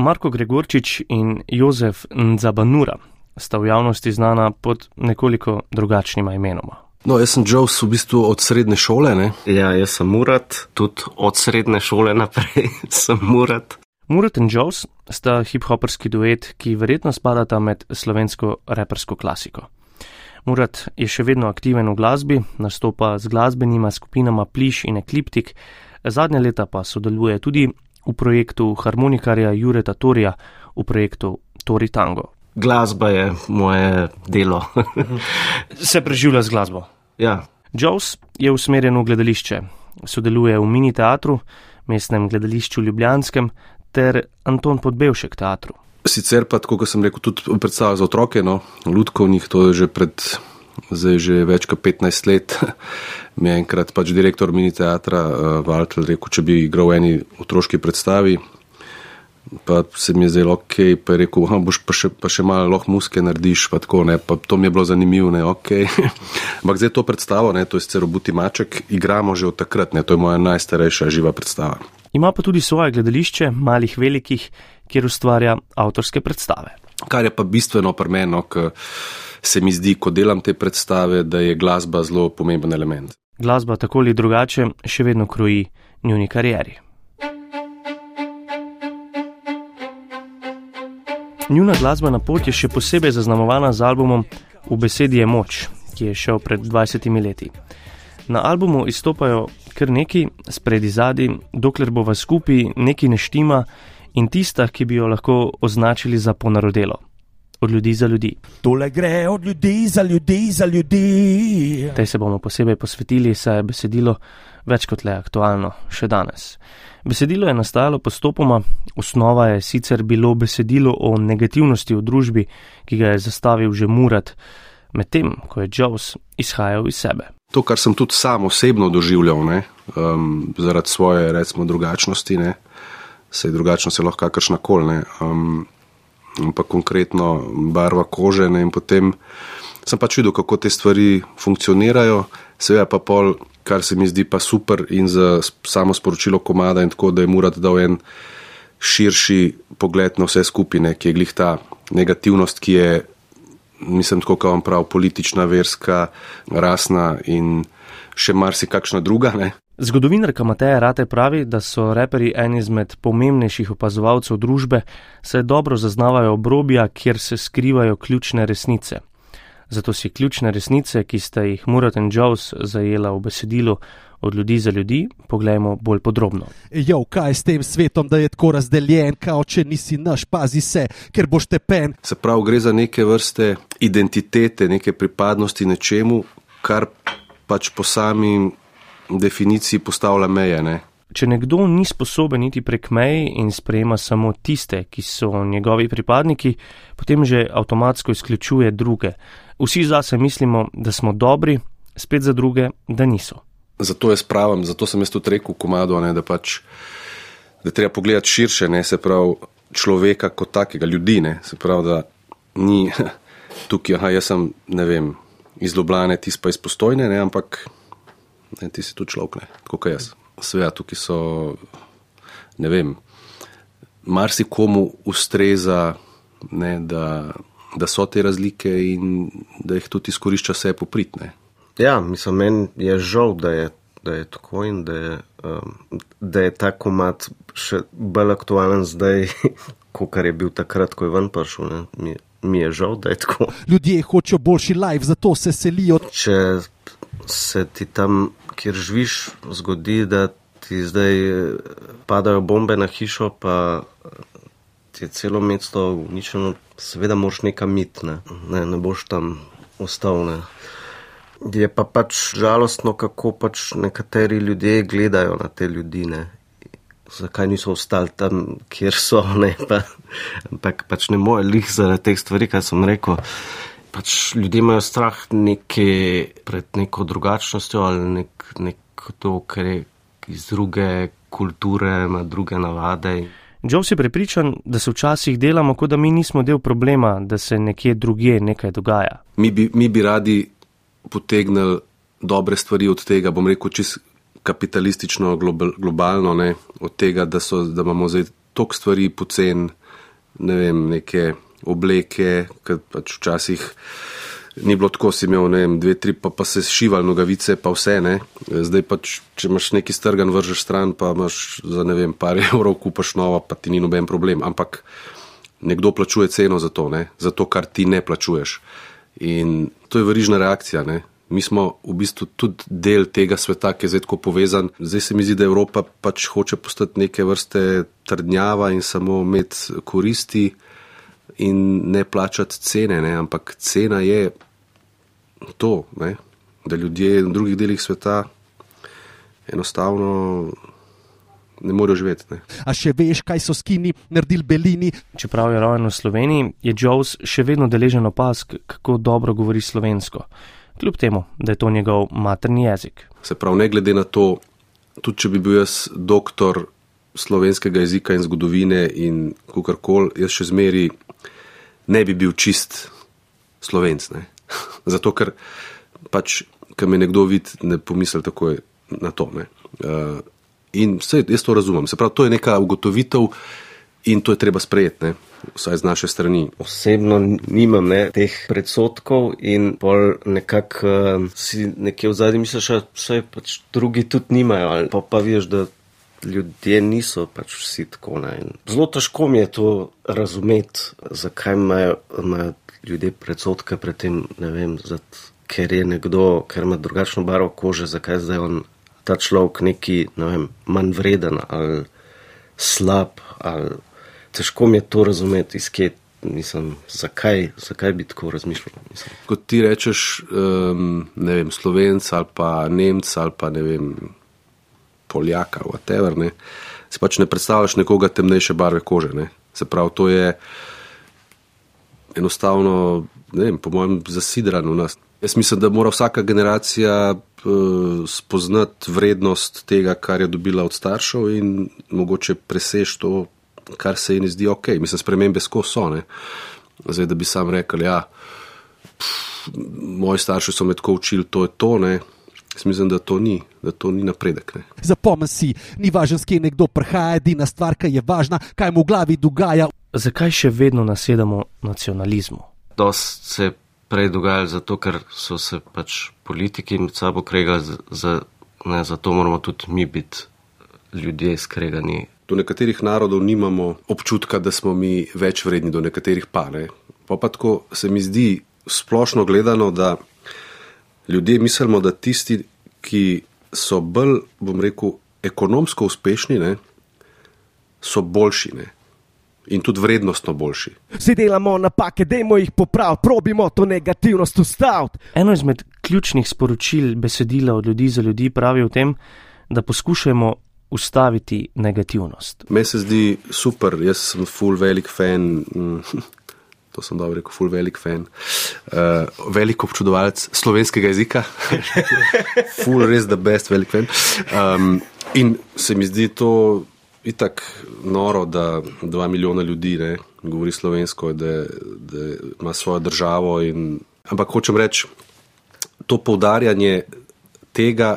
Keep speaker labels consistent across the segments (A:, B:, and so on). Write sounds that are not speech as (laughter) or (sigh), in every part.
A: Marko Gregorčič in Jozef Nzabanura sta v javnosti znana pod nekoliko drugačnima imenoma.
B: No, jaz sem Joes v bistvu od srednje šole. Ne?
C: Ja, jaz sem Murat, tudi od srednje šole naprej (laughs) sem Murat.
A: Murat in Joes sta hip-hoperski duet, ki verjetno spadata med slovensko repersko klasiko. Murat je še vedno aktiven v glasbi, nastopa z glasbenima skupinama Pliš in Ekliptik, zadnja leta pa sodeluje tudi v projektu harmonikarja Jureta Torija, v projektu Tori Tango.
C: Glasba je moje delo. (laughs)
A: Se preživlja z glasbo.
C: ja,
A: Joes je usmerjen v gledališče, sodeluje v mini teatru, mestnem gledališču Ljubljanskem ter Anton Podbevšek teatru.
B: Sicer pa, kot sem rekel, tudi predstava za otroke, no, Ludkovnih, to je že pred, zdaj že več kot 15 let. (laughs) Mi je enkrat pač direktor mini teatra uh, Valtel rekel, če bi igral v eni otroški predstavi, pa se mi je zdelo ok, pa je rekel, boš pa še, pa še malo lahko muske narediš, pa tako ne, pa to mi je bilo zanimivo, ne, ok. (laughs) Ampak zdaj to predstavo, ne, to je sicer obuti maček, igramo že od takrat, ne, to je moja najstarejša živa predstava.
A: Ima pa tudi svoje gledališče, malih velikih, kjer ustvarja avtorske predstave.
B: Kar je pa bistveno pri meni, no, ker se mi zdi, ko delam te predstave, da je glasba zelo pomemben element.
A: Glasba tako ali drugače še vedno kroji njuni karieri. Njuna glasbena pot je še posebej zaznamovana z albumom V besedi je moč, ki je šel pred 20 leti. Na albumu izstopajo kar neki, spredi zadnji, dokler bova skupaj, neki ne štima in tista, ki bi jo lahko označili za ponarodelo. Od ljudi za ljudi.
D: Tole gre od ljudi za ljudi za ljudi.
A: Tej se bomo posebej posvetili, saj je besedilo več kot le aktualno še danes. Besedilo je nastajalo postopoma, osnova je sicer bilo besedilo o negativnosti v družbi, ki ga je zastavil že Murat, medtem ko je Jones izhajal iz sebe.
B: To, kar sem tudi sam osebno doživljal, ne, um, zaradi svoje, recimo, drugačnosti, ne, se je drugačnost je lahko kakršna koli, ne, um, ampak konkretno barva kože ne, in potem sem pač videl, kako te stvari funkcionirajo, seveda pa pol, kar se mi zdi pa super in za samo sporočilo komada in tako, da je Murat dal en širši pogled na vse skupine, ki je glih ta negativnost, ki je, mislim, tako kot vam prav, politična, verska, rasna in še marsikakšna druga. Ne?
A: Zgodovinarka Mateja Rate pravi, da so reperi eni izmed pomembnejših opazovalcev družbe, saj dobro zaznavajo obrobja, kjer se skrivajo ključne resnice. Zato si ključne resnice, ki sta jih Murat in Jones zajela v besedilu od ljudi za ljudi, poglejmo bolj podrobno.
D: Jo, kaj je s tem svetom, da je tako razdeljen, kao če nisi naš, pazi se, ker boš tepen.
B: Se pravi, gre za neke vrste identitete, neke pripadnosti nečemu, kar pač po sami definiciji postavlja meje. Ne?
A: Če nekdo ni sposoben iti prek mej in sprejema samo tiste, ki so njegovi pripadniki, potem že avtomatsko izključuje druge. Vsi zase mislimo, da smo dobri, spet za druge, da niso.
B: Zato jaz pravim, zato sem jaz tudi rekel komado, ne, da pač da treba pogledati širše, ne, se pravi človeka kot takega, ljudi, ne, se pravi, da ni (laughs) tukaj, aha, jaz sem, ne vem, iz Ljubljane, ti pa iz postojne, ne, ampak ne, ti si tudi človek, ne, tako kot jaz. Sveda, tukaj so, ne vem, marsikomu ustreza, ne, da, da so te razlike in da jih tudi izkorišča vse popritne.
C: Ja, mislim, meni je žal, da je, da je tako in da je, um, da je ta komat še bolj aktualen zdaj, (laughs) kot je bil takrat, ko je ven prišel. ne. Mi, mi je žal, da je tako.
D: Ljudje hočejo boljši life, zato se selijo.
C: Če se ti tam, kjer živiš, zgodi, da ti zdaj eh, padajo bombe na hišo, pa eh, ti je celo mesto uničeno, seveda moraš nekam iti, ne, ne, ne boš tam ostal. Ne. Je pa pač žalostno, kako pač nekateri ljudje gledajo na te ljudi. Ne. Zakaj niso ostali tam, kjer so, ne, pa, ampak pač ne more lih zaradi teh stvari, kaj sem rekel. Pač ljudje imajo strah neke, pred neko drugačnostjo ali nek, nek to, kar je iz druge kulture, ima druge navade.
A: Jones je prepričan, da se včasih delamo, kot da mi nismo del problema, da se nekje drugje nekaj dogaja.
B: mi bi, mi bi radi potegnili dobre stvari od tega, bom rekel, čist kapitalistično, global, globalno, ne, od tega, da, so, da imamo zdaj tok stvari pocen, ne vem, neke obleke, ker pač včasih ni bilo tako, si imel, ne vem, dve, tri, pa, pa se šival nogavice, pa vse, ne. Zdaj pač, če imaš neki strgan, vržeš stran, pa imaš za, ne vem, par (laughs) evrov, kupaš novo, pa ti ni noben problem. Ampak nekdo plačuje ceno za to, ne, za to, kar ti ne plačuješ. In to je verižna reakcija, ne. Mi smo v bistvu tudi del tega sveta, ki je zdaj tako povezan. Zdaj se mi zdi, da Evropa pač hoče postati neke vrste trdnjava in samo imeti koristi in ne plačati cene, ne? ampak cena je to, ne? da ljudje v drugih delih sveta enostavno ne morejo živeti. Ne?
D: A še veš, kaj so skini naredili belini?
A: Čeprav je rojen v Sloveniji, je Jones še vedno deležen opask, kako dobro govori slovensko kljub temu, da je to njegov materni jezik.
B: Se pravi, ne glede na to, tudi če bi bil jaz doktor slovenskega jezika in zgodovine in kakorkoli, jaz še zmeri ne bi bil čist slovenc. Ne? (laughs) Zato, ker pač, ker me nekdo vidi, ne pomisli takoj na to. Uh, in vse, jaz to razumem. Se pravi, to je neka ugotovitev in to je treba sprejeti vsaj z naše strani.
C: Osebno nimam ne, teh predsotkov in pol nekako uh, si nekje v zadnji misliš, da vse pač drugi tudi nimajo, ali pa pa veš, da ljudje niso pač vsi tako. Ne. Zelo težko mi je to razumeti, zakaj imajo, imajo ljudje predsotke pred tem, vem, zat, ker je nekdo, ker ima drugačno barvo kože, zakaj zdaj on. Ta človek neki, ne vem, manj vreden ali slab ali težko mi je to razumeti, izkjet, mislim, zakaj, zakaj bi tako razmišljal.
B: Kot ti rečeš, um, ne vem, slovenc ali pa nemc ali pa ne vem, poljaka, whatever, ne, si pač ne predstavljaš nekoga temnejše barve kože. Ne. Se pravi, to je enostavno, ne vem, po mojem, zasidrano v nas. Jaz mislim, da mora vsaka generacija uh, spoznati vrednost tega, kar je dobila od staršev in mogoče presež to kar se jim zdi ok, mislim, spremembe skozi so. Ne? Zdaj, da bi sam rekel, ja, pff, moji starši so me tako učili, to je to. Ne? Mislim, da to ni, da to ni napredek.
D: Zapomni si, ni važno, s kim nekdo prihaja, edina stvar, ki je važna, kaj mu v glavi dogaja.
A: Zakaj še vedno nasedamo nacionalizmu?
C: Dost se je prej dogajalo zato, ker so se pač politiki med sabo kregali, za, ne, zato moramo tudi mi biti ljudje skregani
B: do nekaterih narodov nimamo občutka, da smo mi več vredni, do nekaterih pa ne. Pa pa tako se mi zdi splošno gledano, da ljudje mislimo, da tisti, ki so bolj, bom rekel, ekonomsko uspešni, ne, so boljši. Ne. In tudi vrednostno boljši.
E: Vsi delamo napake, dajmo jih popraviti, probimo to negativnost ustaviti.
A: Eno izmed ključnih sporočil besedila od ljudi za ljudi pravi o tem, da poskušamo ustaviti negativnost.
B: Meni se zdi super, jaz sem full velik fan. Mm, (laughs) to sem dobro rekel, full velik fan. Uh, velik občudovalec slovenskega jezika. (laughs) full res the best, velik fan. Um, in se mi zdi to itak noro, da dva milijona ljudi ne, govori slovensko, da, da ima svojo državo. In, ampak hočem reči, to poudarjanje tega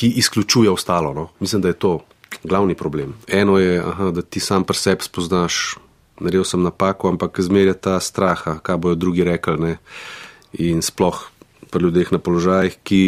B: ki izključuje ostalo. No? Mislim, da je to glavni problem. Eno je, aha, da ti sam pri sebi spoznaš, naredil sem napako, ampak zmerja ta strah, kaj bojo drugi rekli. Ne? In sploh pri ljudeh na položajih, ki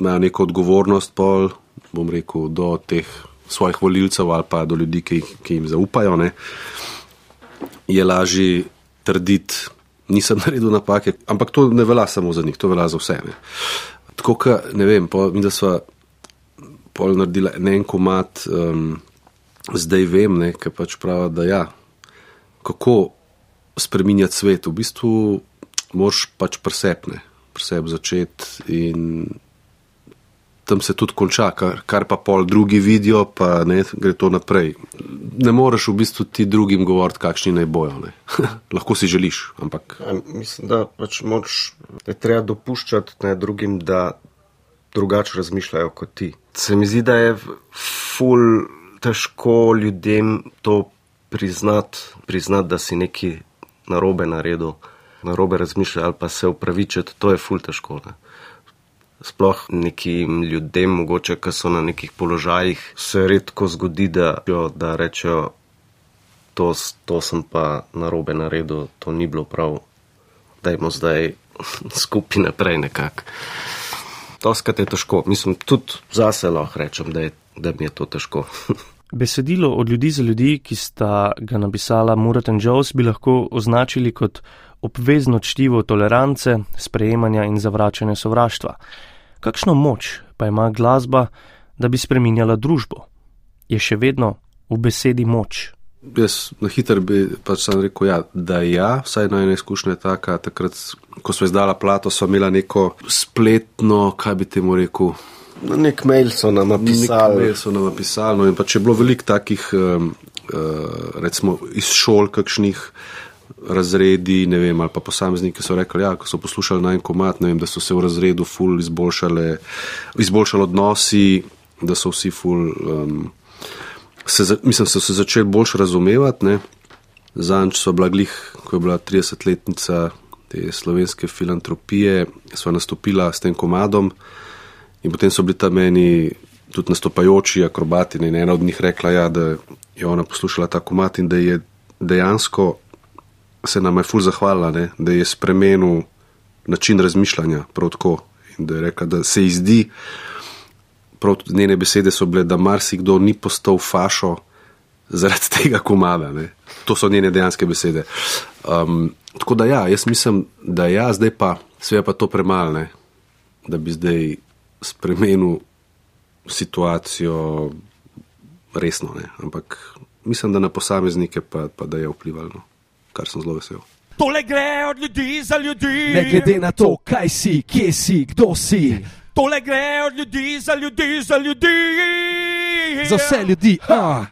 B: imajo neko odgovornost, pol, bom rekel, do teh svojih volilcev ali pa do ljudi, ki, ki jim zaupajo, ne? je lažje trditi. Nisem (laughs) naredil napake, ampak to ne velja samo za njih, to velja za vse. Ne tako, ka, ne vem, po, mi da smo pol naredili en komat, um, zdaj vem, ne, kaj pač pravi, da ja, kako spreminjati svet. V bistvu moš pač presepne, presep začeti in tam se tudi konča, kar, kar pa pol drugi vidijo, pa ne, gre to naprej. Ne moreš v bistvu ti drugim govoriti, kakšni naj bojo. (laughs) Lahko si želiš, ampak.
C: Ja, mislim, da pač moč, je treba dopuščati ne, drugim, da drugače razmišljajo kot ti. Se mi zdi, da je ful težko ljudem to priznati, priznati da si neki narobe naredil, narobe razmišljati ali pa se upravičiti, to je ful težko. Ne sploh nekim ljudem, mogoče, ki so na nekih položajih, se redko zgodi, da, da rečejo, to, to sem pa narobe naredil, to ni bilo prav, dajmo zdaj (laughs) skupaj naprej nekako. Doskrat je težko, mislim, tudi zase lahko rečem, da, je, da mi je to težko. (laughs)
A: Besedilo od ljudi za ljudi, ki sta ga napisala Murat in Jones, bi lahko označili kot obvezno čtivo tolerance, sprejemanja in zavračanja sovraštva. Kakšno moč pa ima glasba, da bi spreminjala družbo? Je še vedno v besedi moč.
B: Jaz na hitro bi pač sam rekel, ja, da ja, vsaj na ena izkušnja je taka. Takrat, ko smo izdala plato, smo imela neko spletno, kaj bi temu rekel,
C: Na nek mail so nam napisali.
B: Nekaj so nam napisali. No, in pa če je bilo veliko takih, um, uh, recimo iz šol, kakšnih razredi, ne vem, ali pa posamezniki so rekli, ja, ko so poslušali na en komat, ne vem, da so se v razredu ful izboljšali, izboljšali odnosi, da so vsi ful, um, se, mislim, so se začeli bolj razumevati. Ne. Zanč so bila glih, ko je bila 30-letnica te slovenske filantropije, sva nastopila s tem komadom. In potem so bili tam meni tudi nastopajoči akrobati. In ena od njih rekla, ja, da je ona poslušala ta komat in da je dejansko se nam je ful zahvalila, ne, da je spremenil način razmišljanja prav tako. In da je rekla, da se ji zdi, prav njene besede so bile, da marsikdo ni postal fašo zaradi (laughs) tega komada. Ne. To so njene dejanske besede. Um, tako da ja, jaz mislim, da ja, zdaj pa, sve pa to premalo, ne, da bi zdaj spremenil situacijo resno, ne. ampak mislim, da na posameznike pa, pa da je vplivalo, no. Kar sem zelo vesel.
E: Tole gre od ljudi za ljudi.
D: Ne glede na to, kaj si, kje si, kdo si,
E: Tole gre od ljudi za ljudi za ljudi.
D: za vse ljudi. Ah.